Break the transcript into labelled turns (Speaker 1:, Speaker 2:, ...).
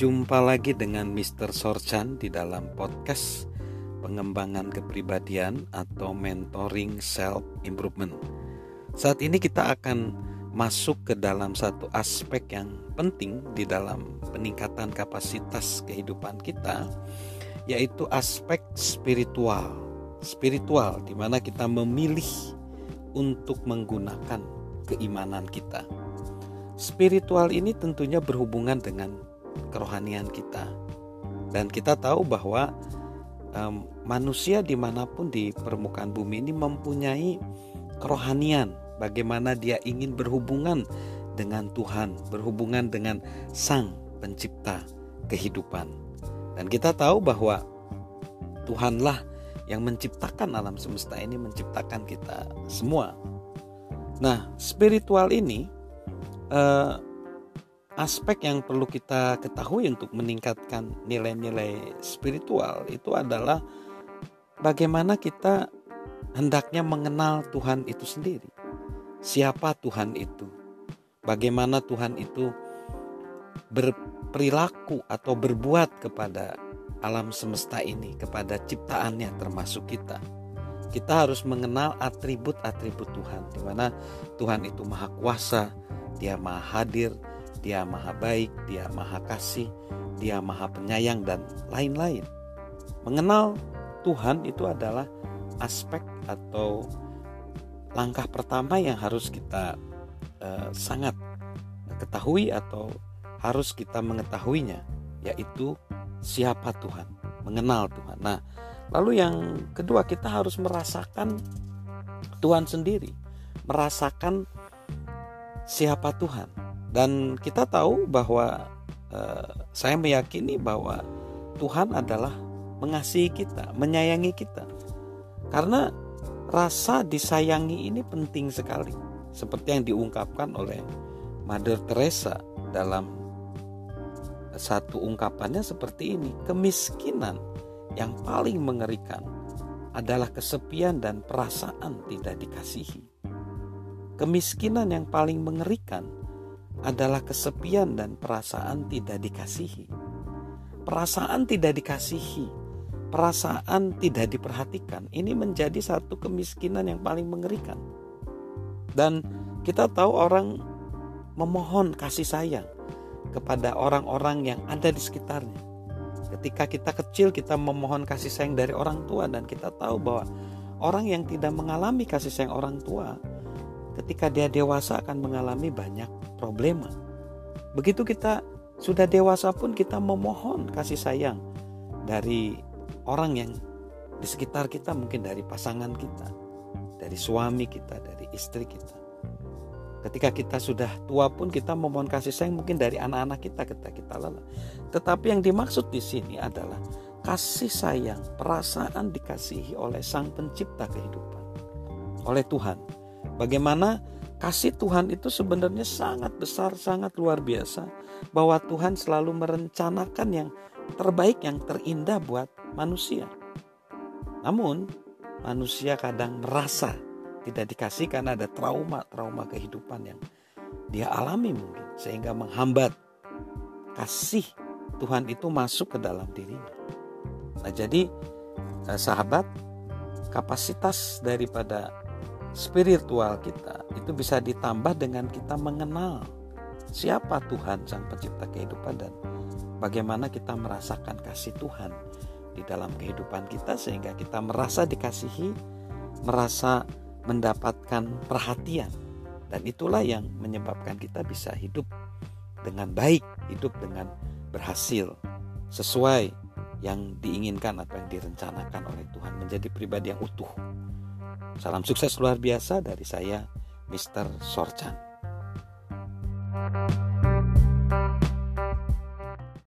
Speaker 1: Jumpa lagi dengan Mr. Sorchan di dalam podcast pengembangan kepribadian atau mentoring self improvement. Saat ini kita akan masuk ke dalam satu aspek yang penting di dalam peningkatan kapasitas kehidupan kita yaitu aspek spiritual. Spiritual di mana kita memilih untuk menggunakan keimanan kita. Spiritual ini tentunya berhubungan dengan kerohanian kita. Dan kita tahu bahwa um, manusia di mana pun di permukaan bumi ini mempunyai kerohanian. Bagaimana dia ingin berhubungan dengan Tuhan, berhubungan dengan Sang Pencipta kehidupan. Dan kita tahu bahwa Tuhanlah yang menciptakan alam semesta ini, menciptakan kita semua. Nah, spiritual ini uh, aspek yang perlu kita ketahui untuk meningkatkan nilai-nilai spiritual itu adalah bagaimana kita hendaknya mengenal Tuhan itu sendiri. Siapa Tuhan itu? Bagaimana Tuhan itu berperilaku atau berbuat kepada alam semesta ini, kepada ciptaannya termasuk kita. Kita harus mengenal atribut-atribut Tuhan, di mana Tuhan itu maha kuasa, dia maha hadir, dia maha baik, dia maha kasih, dia maha penyayang dan lain-lain. Mengenal Tuhan itu adalah aspek atau langkah pertama yang harus kita uh, sangat ketahui atau harus kita mengetahuinya yaitu siapa Tuhan, mengenal Tuhan. Nah, lalu yang kedua kita harus merasakan Tuhan sendiri, merasakan siapa Tuhan. Dan kita tahu bahwa uh, saya meyakini bahwa Tuhan adalah mengasihi kita, menyayangi kita. Karena rasa disayangi ini penting sekali. Seperti yang diungkapkan oleh Mother Teresa dalam satu ungkapannya seperti ini. Kemiskinan yang paling mengerikan adalah kesepian dan perasaan tidak dikasihi. Kemiskinan yang paling mengerikan adalah kesepian dan perasaan tidak dikasihi. Perasaan tidak dikasihi, perasaan tidak diperhatikan, ini menjadi satu kemiskinan yang paling mengerikan. Dan kita tahu orang memohon kasih sayang kepada orang-orang yang ada di sekitarnya. Ketika kita kecil, kita memohon kasih sayang dari orang tua, dan kita tahu bahwa orang yang tidak mengalami kasih sayang orang tua, ketika dia dewasa akan mengalami banyak problema. Begitu kita sudah dewasa pun kita memohon kasih sayang dari orang yang di sekitar kita, mungkin dari pasangan kita, dari suami kita, dari istri kita. Ketika kita sudah tua pun kita memohon kasih sayang mungkin dari anak-anak kita ketika kita lelah. Tetapi yang dimaksud di sini adalah kasih sayang, perasaan dikasihi oleh Sang Pencipta kehidupan, oleh Tuhan. Bagaimana Kasih Tuhan itu sebenarnya sangat besar, sangat luar biasa. Bahwa Tuhan selalu merencanakan yang terbaik, yang terindah buat manusia. Namun, manusia kadang merasa tidak dikasih karena ada trauma-trauma kehidupan yang dia alami mungkin. Sehingga menghambat kasih Tuhan itu masuk ke dalam dirinya. Nah jadi eh, sahabat kapasitas daripada spiritual kita itu bisa ditambah dengan kita mengenal siapa Tuhan Sang Pencipta kehidupan dan bagaimana kita merasakan kasih Tuhan di dalam kehidupan kita sehingga kita merasa dikasihi, merasa mendapatkan perhatian dan itulah yang menyebabkan kita bisa hidup dengan baik, hidup dengan berhasil sesuai yang diinginkan atau yang direncanakan oleh Tuhan menjadi pribadi yang utuh. Salam sukses luar biasa dari saya, Mr. Sorchan.